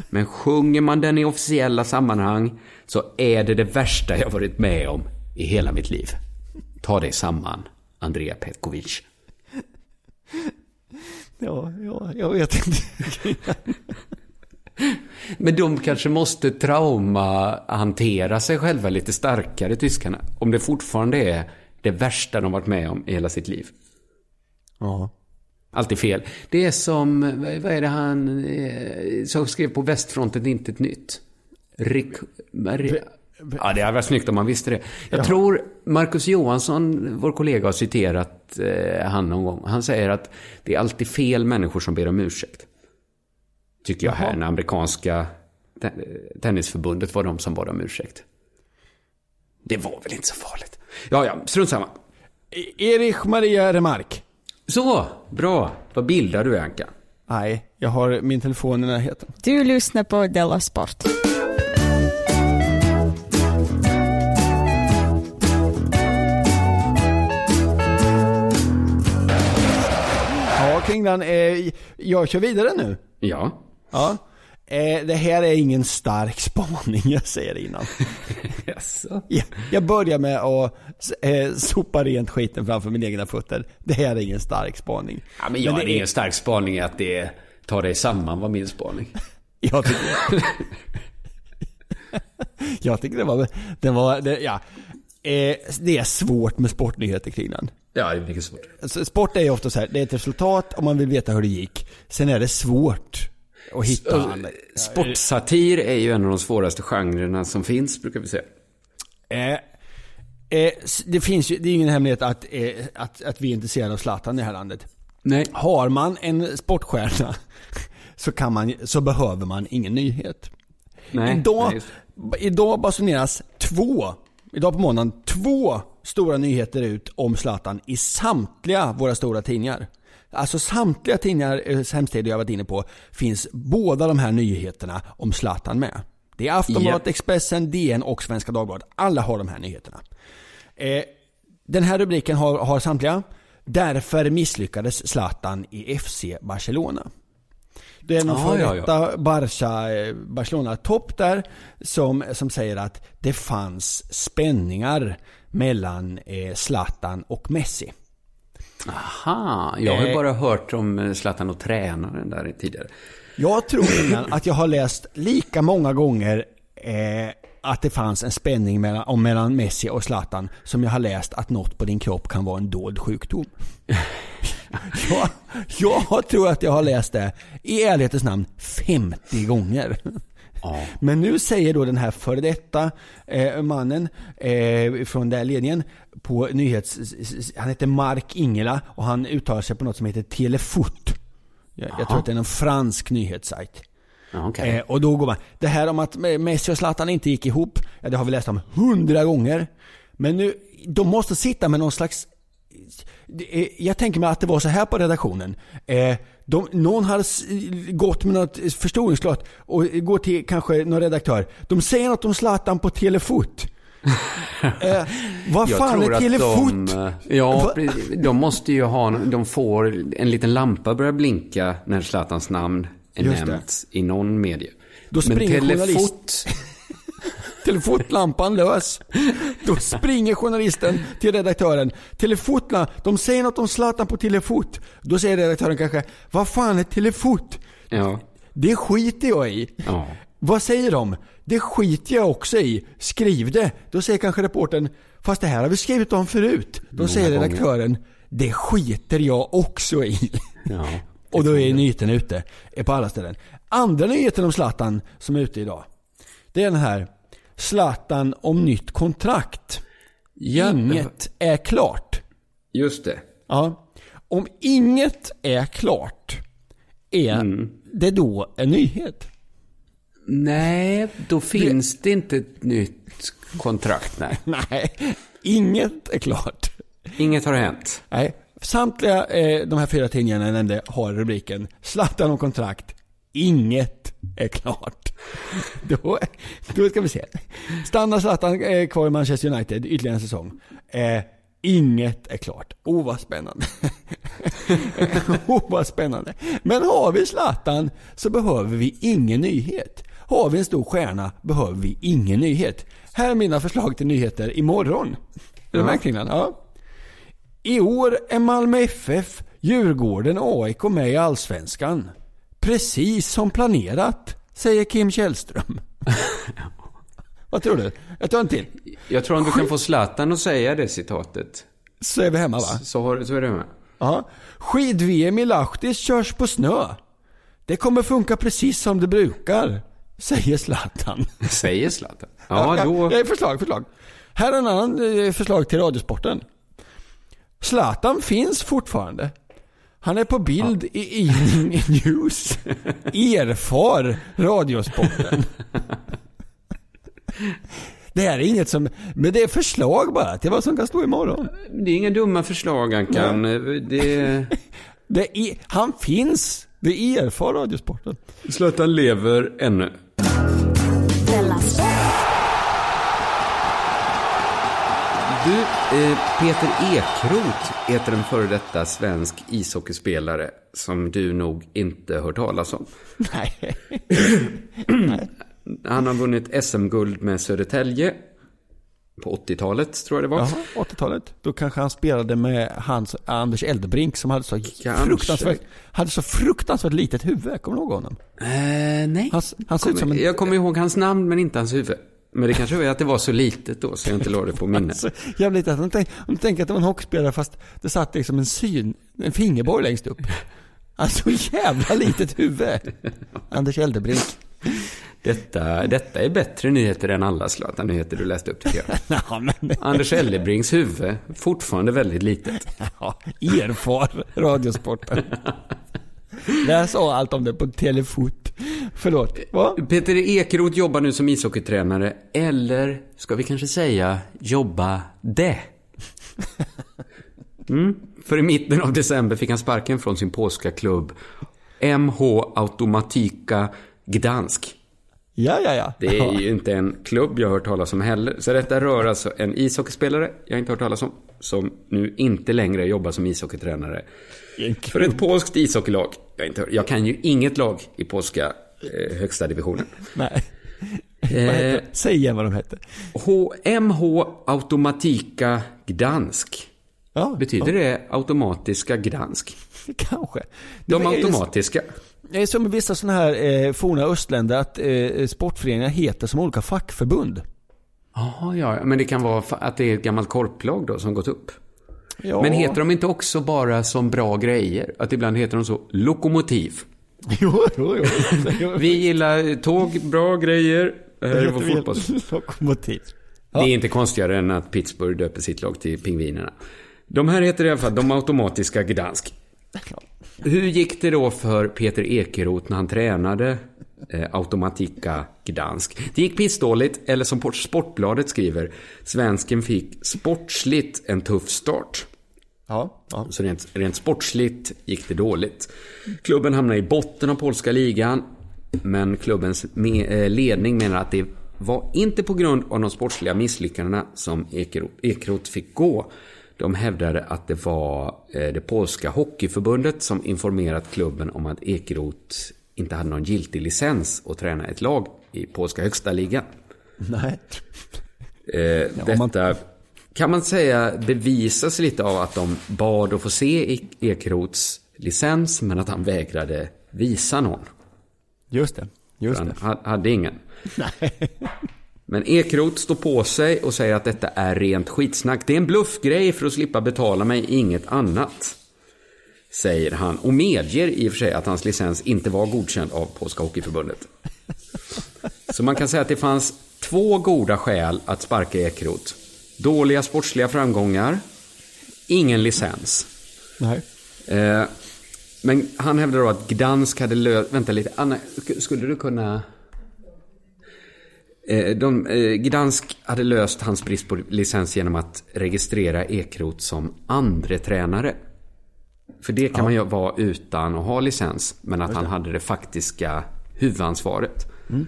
Speaker 4: Men sjunger man den i officiella sammanhang så är det det värsta jag varit med om i hela mitt liv. Ta dig samman, Andrea Petkovic.
Speaker 6: Ja, ja, jag vet inte.
Speaker 4: Men de kanske måste traumahantera sig själva lite starkare, tyskarna. Om det fortfarande är det värsta de varit med om i hela sitt liv.
Speaker 6: Ja.
Speaker 4: Alltid fel. Det är som, vad är det han eh, som skrev på västfronten, inte ett nytt? Rick... Maria. Ja, det hade varit snyggt om man visste det. Jag
Speaker 6: Ja.
Speaker 4: tror Marcus Johansson, vår kollega, har citerat eh, han någon gång. Han säger att det är alltid fel människor som ber om ursäkt. Tycker jag här,
Speaker 6: Jaha.
Speaker 4: när amerikanska te- tennisförbundet var de som bad om ursäkt. Det var väl inte så farligt. Ja, ja, strunt samma.
Speaker 6: Erich Maria Remark.
Speaker 4: Så, bra. Vad bildar du, Anka?
Speaker 6: Nej, jag har min telefon i närheten.
Speaker 8: Du lyssnar på Della Sport.
Speaker 6: Ja, Kringlan, eh, jag kör vidare nu.
Speaker 4: Ja.
Speaker 6: Ja. Eh, det här är ingen stark spaning, jag säger det innan.
Speaker 4: Jaså?
Speaker 6: Jag, jag börjar med att eh, sopa rent skiten framför mina egna fötter. Det här är ingen stark spaning.
Speaker 4: Ja, men jag
Speaker 6: det
Speaker 4: har ingen stark spaning att det tar dig samman var min spaning.
Speaker 6: Jag tycker Jag tycker det var, det var, det, ja. Eh, det är svårt med sportnyheter kring den.
Speaker 4: Ja, det är mycket svårt.
Speaker 6: Alltså, sport är ju ofta så här, det är ett resultat om man vill veta hur det gick. Sen är det svårt att hitta.
Speaker 4: Sportsatir är ju en av de svåraste genrerna som finns, brukar vi säga.
Speaker 6: Eh, eh, s- det finns ju, det är ingen hemlighet att, eh, att, att vi är intresserade av Zlatan i det här landet.
Speaker 4: Nej.
Speaker 6: Har man en sportstjärna så, kan man, så behöver man ingen nyhet.
Speaker 4: Nej,
Speaker 6: idag,
Speaker 4: nej,
Speaker 6: idag basuneras två, idag på måndagen, två stora nyheter ut om Zlatan i samtliga våra stora tidningar. Alltså samtliga tidningar, eh, hemsidor jag varit inne på, finns båda de här nyheterna om Zlatan med. Det är Aftonbladet, Expressen, DN och Svenska Dagbladet. Alla har de här nyheterna. Eh, den här rubriken har, har samtliga. Därför misslyckades Zlatan i FC Barcelona. Det är någon
Speaker 4: Ah,
Speaker 6: före
Speaker 4: ja.
Speaker 6: detta Barca, eh, Barcelona-topp där som, som säger att det fanns spänningar mellan eh, Zlatan och Messi.
Speaker 4: Aha, jag har ju
Speaker 6: Eh.
Speaker 4: bara hört om eh, Zlatan och tränaren där tidigare.
Speaker 6: Jag tror att jag har läst lika många gånger eh, att det fanns en spänning mellan, om mellan Messi och Zlatan som jag har läst att något på din kropp kan vara en dold sjukdom. jag, jag tror att jag har läst det i ärlighetens namn 50 gånger. Men nu säger då den här före detta eh, mannen eh, från den här ledningen på nyhets... Han heter Mark Ingela och han uttalar sig på något som heter Telefoot. Jag, jag tror att det är en fransk nyhetssajt.
Speaker 4: okej.
Speaker 6: Eh, och då går man, det här om att Messi och Zlatan inte gick ihop, ja, det har vi läst om hundra gånger. Men nu, de måste sitta med någon slags jag tänker mig att det var så här på redaktionen. Eh, de, någon hade gått med något förstoringsglas och går till kanske någon redaktör. De säger något om Zlatan på telefot. Eh, vad fan är telefot?
Speaker 4: De, eh, ja,
Speaker 6: Va-
Speaker 4: de måste ju ha, de får, en liten lampa börjar blinka när Zlatans namn är nämnt i någon medie.
Speaker 6: Då
Speaker 4: Men
Speaker 6: springer
Speaker 4: telefot,
Speaker 6: journalist- Telefotlampan lös. Då springer journalisten till redaktören. Telefotla, de säger något om Zlatan på telefot. Då säger redaktören kanske, vad fan är telefot?
Speaker 4: Ja.
Speaker 6: Det skiter jag i.
Speaker 4: Ja.
Speaker 6: Vad säger de? Det skiter jag också i. Skriv det. Då säger kanske reportern, fast det här har vi skrivit om förut. Då säger redaktören, det skiter jag också i.
Speaker 4: Ja.
Speaker 6: Och då är nyheten ute är på alla ställen. Andra nyheten om Zlatan som är ute idag. Det är den här Zlatan om nytt kontrakt.
Speaker 4: Ja.
Speaker 6: Inget är klart.
Speaker 4: Just det.
Speaker 6: Ja. Om inget är klart, är
Speaker 4: Mm.
Speaker 6: det då en nyhet?
Speaker 4: Nej, då finns det inte ett nytt kontrakt. Nej.
Speaker 6: Nej, inget är klart.
Speaker 4: Inget har hänt.
Speaker 6: Nej, samtliga eh, de här fyra tidningarna jag nämnde har rubriken Zlatan om kontrakt. Inget är klart. Då, då ska vi se. Stannar Zlatan eh, kvar i Manchester United ytterligare en säsong? Eh, inget är klart. Oh vad spännande. oh vad spännande. Men har vi Zlatan så behöver vi ingen nyhet. Har vi en stor stjärna behöver vi ingen nyhet. Här är mina förslag till nyheter imorgon. Är du
Speaker 4: Ja.
Speaker 6: med. I år är Malmö FF, Djurgården och AIK med i Allsvenskan. Precis som planerat, säger Kim Källström. Vad tror du? Jag tar en till.
Speaker 4: Jag tror om du kan få Zlatan att säga det citatet.
Speaker 6: Så är vi hemma va?
Speaker 4: Så, har, så är det med.
Speaker 6: Ja. Skid-VM i Lahtis körs på snö. Det kommer funka precis som det brukar, säger Zlatan.
Speaker 4: Säger Zlatan? Ja, då...
Speaker 6: Ja, förslag, förslag. Här är en annan eh, förslag till Radiosporten. Zlatan finns fortfarande. Han är på bild i Evening News. Erfar Radiosporten. Det här är inget som, men det är förslag bara till vad som kan stå imorgon.
Speaker 4: Det är inga dumma förslag, Ankan. Det...
Speaker 6: Det är, han finns. Det erfar Radiosporten.
Speaker 4: Zlatan lever ännu. Du, eh, Peter Ekroth heter en före detta svensk ishockeyspelare som du nog inte hört talas om.
Speaker 6: Nej.
Speaker 4: Han har vunnit SM-guld med Södertälje på 80-talet, tror jag det var.
Speaker 6: Jaha, 80-talet. Då kanske han spelade med hans Anders Eldebrink som hade så
Speaker 4: Kanske.
Speaker 6: fruktansvärt, hade så fruktansvärt litet huvud. Kommer du ihåg honom?
Speaker 4: Eh, nej.
Speaker 6: Han, han ser ut som en...
Speaker 4: Jag kommer ihåg hans namn, men inte hans huvud. Men det kanske är att det var så litet då, så jag inte lade det på minnet.
Speaker 6: Alltså, jävligt att tänk, du tänker att det var en hockeyspelare fast det satt liksom en syn, en fingerborg längst upp. Alltså jävla litet huvud. Anders Eldebrink.
Speaker 4: Detta, detta är bättre nyheter än alla Zlatan-nyheter du läste upp tycker jag.
Speaker 6: Ja, men,
Speaker 4: Anders Eldebrings huvud, fortfarande väldigt litet.
Speaker 6: ja, erfar radiosporten. Läs av allt om det på Telefot. Förlåt, va?
Speaker 4: Peter Ekeroth jobbar nu som ishockeytränare, eller ska vi kanske säga jobba det? Mm. För i mitten av december fick han sparken från sin polska klubb MH Automatika Gdansk.
Speaker 6: Ja, ja, ja.
Speaker 4: Det är ju inte en klubb jag har hört talas om heller. Så detta rör alltså en ishockeyspelare jag inte hört talas om, som nu inte längre jobbar som ishockeytränare. För ett polskt ishockeylag. Jag, inte hört, jag kan ju inget lag i polska eh, högsta divisionen.
Speaker 6: Nej.
Speaker 4: Eh,
Speaker 6: säg igen vad de hette.
Speaker 4: H- MH Automatika Gdansk.
Speaker 6: Ja,
Speaker 4: Betyder det automatiska Gdansk?
Speaker 6: Kanske.
Speaker 4: De
Speaker 6: Men är det- är som i vissa sådana här eh, forna östländer att eh, sportföreningar heter som olika fackförbund.
Speaker 4: Jaha, ja. Men det kan vara att det är ett gammalt korplag då som gått upp.
Speaker 6: Ja.
Speaker 4: Men heter de inte också bara som bra grejer? Att ibland heter de så Lokomotiv.
Speaker 6: Jo, jo, jo.
Speaker 4: Vi gillar tåg, bra grejer. Det här är vår.
Speaker 6: Lokomotiv.
Speaker 4: Det är inte konstigare än att Pittsburgh döper sitt lag till Pingvinerna. De här heter i alla fall de automatiska Gdansk. Hur gick det då för Peter Ekeroth när han tränade eh, Automatika Gdansk? Det gick pissdåligt, eller som Port- Sportbladet skriver, svensken fick sportsligt en tuff start.
Speaker 6: Ja, ja.
Speaker 4: Så rent, rent sportsligt gick det dåligt. Klubben hamnade i botten av polska ligan. Men klubbens me- eh, ledning menar att det var inte på grund av de sportsliga misslyckandena som Ekero- Ekeroth fick gå. De hävdade att det var eh, det polska hockeyförbundet som informerat klubben om att Ekeroth inte hade någon giltig licens att träna ett lag i polska högsta ligan.
Speaker 6: Nej.
Speaker 4: Eh, detta kan man säga bevisas lite av att de bad att få se E- Ekeroths licens men att han vägrade visa någon.
Speaker 6: Just det. Just det.
Speaker 4: han ha- hade ingen.
Speaker 6: Nej.
Speaker 4: Men Ekeroth står på sig och säger att detta är rent skitsnack. Det är en bluffgrej för att slippa betala mig, inget annat. Säger han och medger i och för sig att hans licens inte var godkänd av Polska Hockeyförbundet. Så man kan säga att det fanns två goda skäl att sparka Ekeroth. Dåliga sportsliga framgångar, ingen licens.
Speaker 6: Nej.
Speaker 4: Eh, men han hävdar då att Gdansk hade löst... Vänta lite, Anna, sk- skulle du kunna... Eh, de, eh, Gdansk hade löst hans brist på licens genom att registrera Ekeroth som andre tränare. För det kan
Speaker 6: Ja.
Speaker 4: man ju vara utan att ha licens, men att han hade det faktiska huvudansvaret.
Speaker 6: Mm.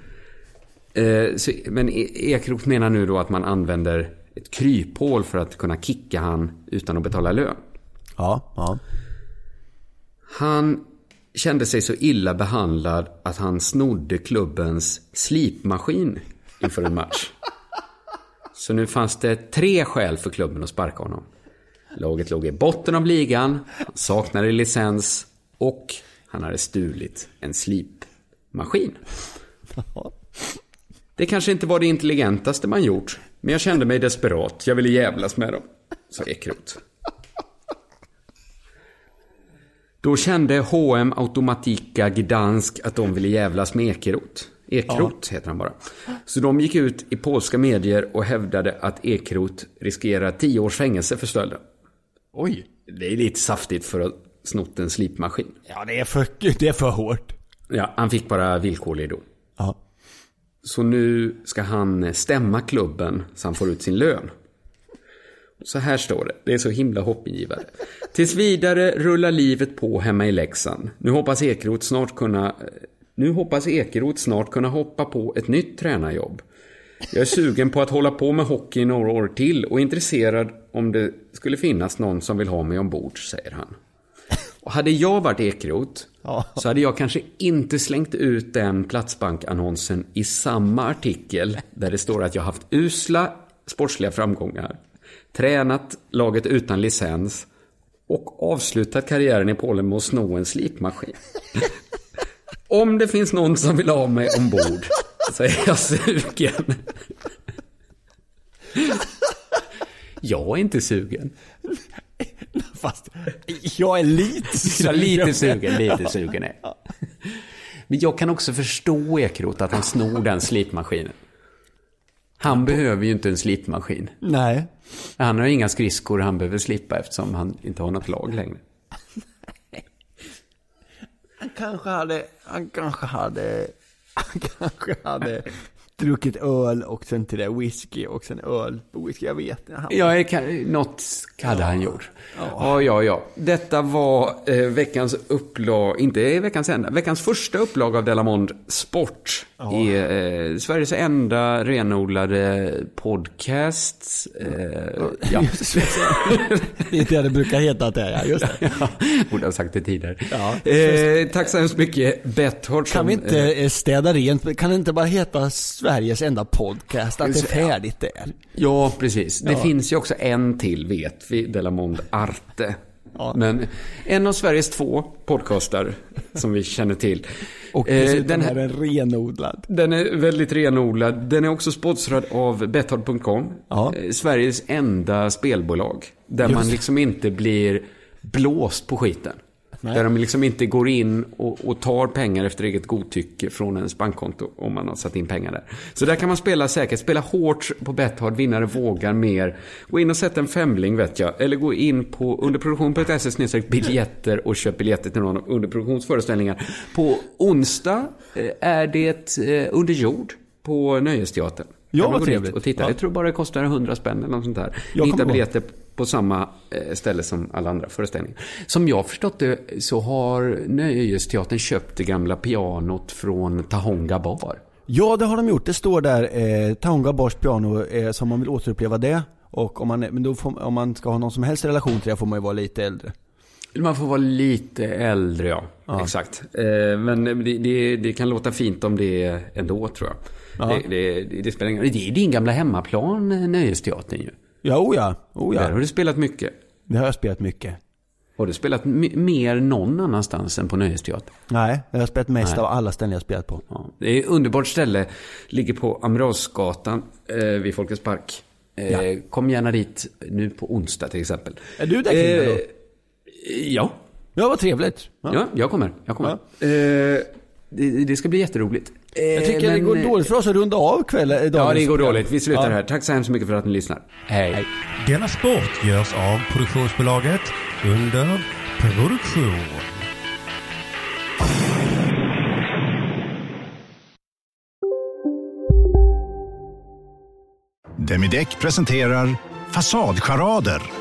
Speaker 4: Eh, så, men E- Ekeroth menar nu då att man använder ett kryphål för att kunna kicka han utan att betala lön.
Speaker 6: Ja, ja.
Speaker 4: Han kände sig så illa behandlad att han snodde klubbens slipmaskin inför en match. Så nu fanns det tre skäl för klubben att sparka honom. Laget låg i botten av ligan, han saknade licens och han hade stulit en slipmaskin. Det kanske inte var det intelligentaste man gjort, men jag kände mig desperat. Jag ville jävlas med dem, sa Ekeroth. Då kände H&M Automatika Gdansk att de ville jävlas med Ekeroth. Ekeroth heter han bara. Så de gick ut i polska medier och hävdade att Ekeroth riskerar tio års fängelse för stölden.
Speaker 6: Oj.
Speaker 4: Det är lite saftigt för att snott en slipmaskin.
Speaker 6: Ja, det är för, det är för hårt.
Speaker 4: Ja, han fick bara villkorlig dom.
Speaker 6: Ja.
Speaker 4: Så nu ska han stämma klubben så han får ut sin lön. Så här står det, det är så himla hoppingivande. Tills vidare rullar livet på hemma i Leksand. Nu hoppas Ekeroth snart kunna... Nu hoppas Ekeroth snart kunna hoppa på ett nytt tränarjobb. Jag är sugen på att hålla på med hockey i några år till och intresserad om det skulle finnas någon som vill ha mig ombord, säger han. Och hade jag varit Ekeroth så hade jag kanske inte slängt ut den Platsbank-annonsen i samma artikel där det står att jag haft usla sportsliga framgångar, tränat laget utan licens och avslutat karriären i Polen med att sno en slipmaskin. Om det finns någon som vill ha mig ombord så är jag sugen. Jag är inte sugen.
Speaker 6: Fast jag är lite
Speaker 4: sugen. lite sugen, lite sugen är Men jag kan också förstå Ekrot att han snor den slipmaskinen. Han behöver ju inte en slipmaskin.
Speaker 6: Nej.
Speaker 4: Han har inga skridskor han behöver slippa eftersom han inte har något lag längre.
Speaker 6: Han kanske hade, han kanske hade, han kanske hade druckit öl och sen till det whisky och sen öl whisky. Jag vet inte.
Speaker 4: Ja, något hade han gjort. Ja. ja, ja, Detta var eh, veckans upplag, inte veckans enda, veckans första upplag av Delamond Sport. Ja. I, eh, Sveriges enda renodlade podcast. Eh, ja.
Speaker 6: det är det det brukar heta det, ja. Just det.
Speaker 4: ja, borde ha sagt det tidigare. Ja, eh, tack så hemskt mycket, Betthard.
Speaker 6: Kan vi inte eh, städa rent? Kan det inte bara heta Sveriges enda podcast? Att det är färdigt där?
Speaker 4: Ja, precis. Det finns ju också en till, vet vi, Delamond Arte. Ja. Men en av Sveriges två podcastar som vi känner till.
Speaker 6: Och eh, den här är renodlad.
Speaker 4: Den är väldigt renodlad. Den är också sponsrad av Betthard.com. Ja. Eh, Sveriges enda spelbolag. Där Just. man liksom inte blir blåst på skiten. Nej. Där de liksom inte går in och, och, tar pengar efter eget godtycke från ens bankkonto om man har satt in pengar där. Så där kan man spela säkert, spela hårt på Betthard, vinnare vågar mer. Gå in och sätt en femling vet jag. Eller gå in på underproduktion.se biljetter och köp biljetter till någon av underproduktionsföreställningar. På onsdag eh, är det eh, Under jord på Nöjesteatern.
Speaker 6: Ja, vad trevligt.
Speaker 4: Och titta. Ja. Jag tror bara det kostar 100 spänn eller något sånt där. Jag Hitta biljetter på samma eh, ställe som alla andra föreställningar. Som jag förstått det så har Nöjesteatern köpt det gamla pianot från Tahonga bar.
Speaker 6: Ja, det har de gjort. Det står där eh, Tahonga bars piano eh, som man vill återuppleva det. Och om man, men då får, om man ska ha någon som helst relation till det får man ju vara lite äldre.
Speaker 4: Man får vara lite äldre, ja. ja. Exakt. Eh, men det, det, det, kan låta fint om det ändå, tror jag. Ja. Det, det, det, spelar ingen roll. Det är din gamla hemmaplan, eh, Nöjesteatern ju.
Speaker 6: Ja, oh ja. Oh ja.
Speaker 4: Där har du spelat mycket.
Speaker 6: Det har jag spelat mycket.
Speaker 4: Har du spelat mer någon annanstans än på Nöjesteatern?
Speaker 6: Nej, jag har spelat mest Nej. av alla ställen jag spelat på.
Speaker 4: Ja. Det är ett underbart ställe. Ligger på Amiralsgatan eh, vid Folkets Park. Eh, ja. Kom gärna dit nu på onsdag till exempel.
Speaker 6: Är du där kring eh, då?
Speaker 4: Ja.
Speaker 6: Ja, vad trevligt.
Speaker 4: Ja, ja jag kommer. Jag kommer. Ja. Eh, det, det, ska bli jätteroligt.
Speaker 6: Jag tycker men, det går dåligt för oss att runda av kvällen.
Speaker 4: Ja, det går dåligt. Vi slutar ja. här. Tack så hemskt mycket för att ni lyssnar. Hej. Hej.
Speaker 9: Denna sport görs av produktionsbolaget under produktion.
Speaker 10: Demideck presenterar Fasadcharader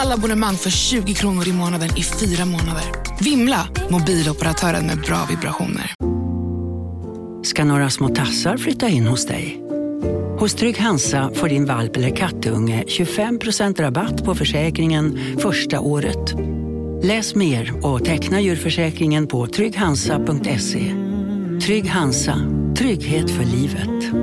Speaker 11: Alla abonnemang för 20 kronor i månaden i fyra månader. Vimla! Mobiloperatören med bra vibrationer.
Speaker 12: Ska några små tassar flytta in hos dig? Hos Trygg Hansa får din valp eller kattunge 25% rabatt på försäkringen första året. Läs mer och teckna djurförsäkringen på trygghansa.se. Trygg Hansa. Trygghet för livet.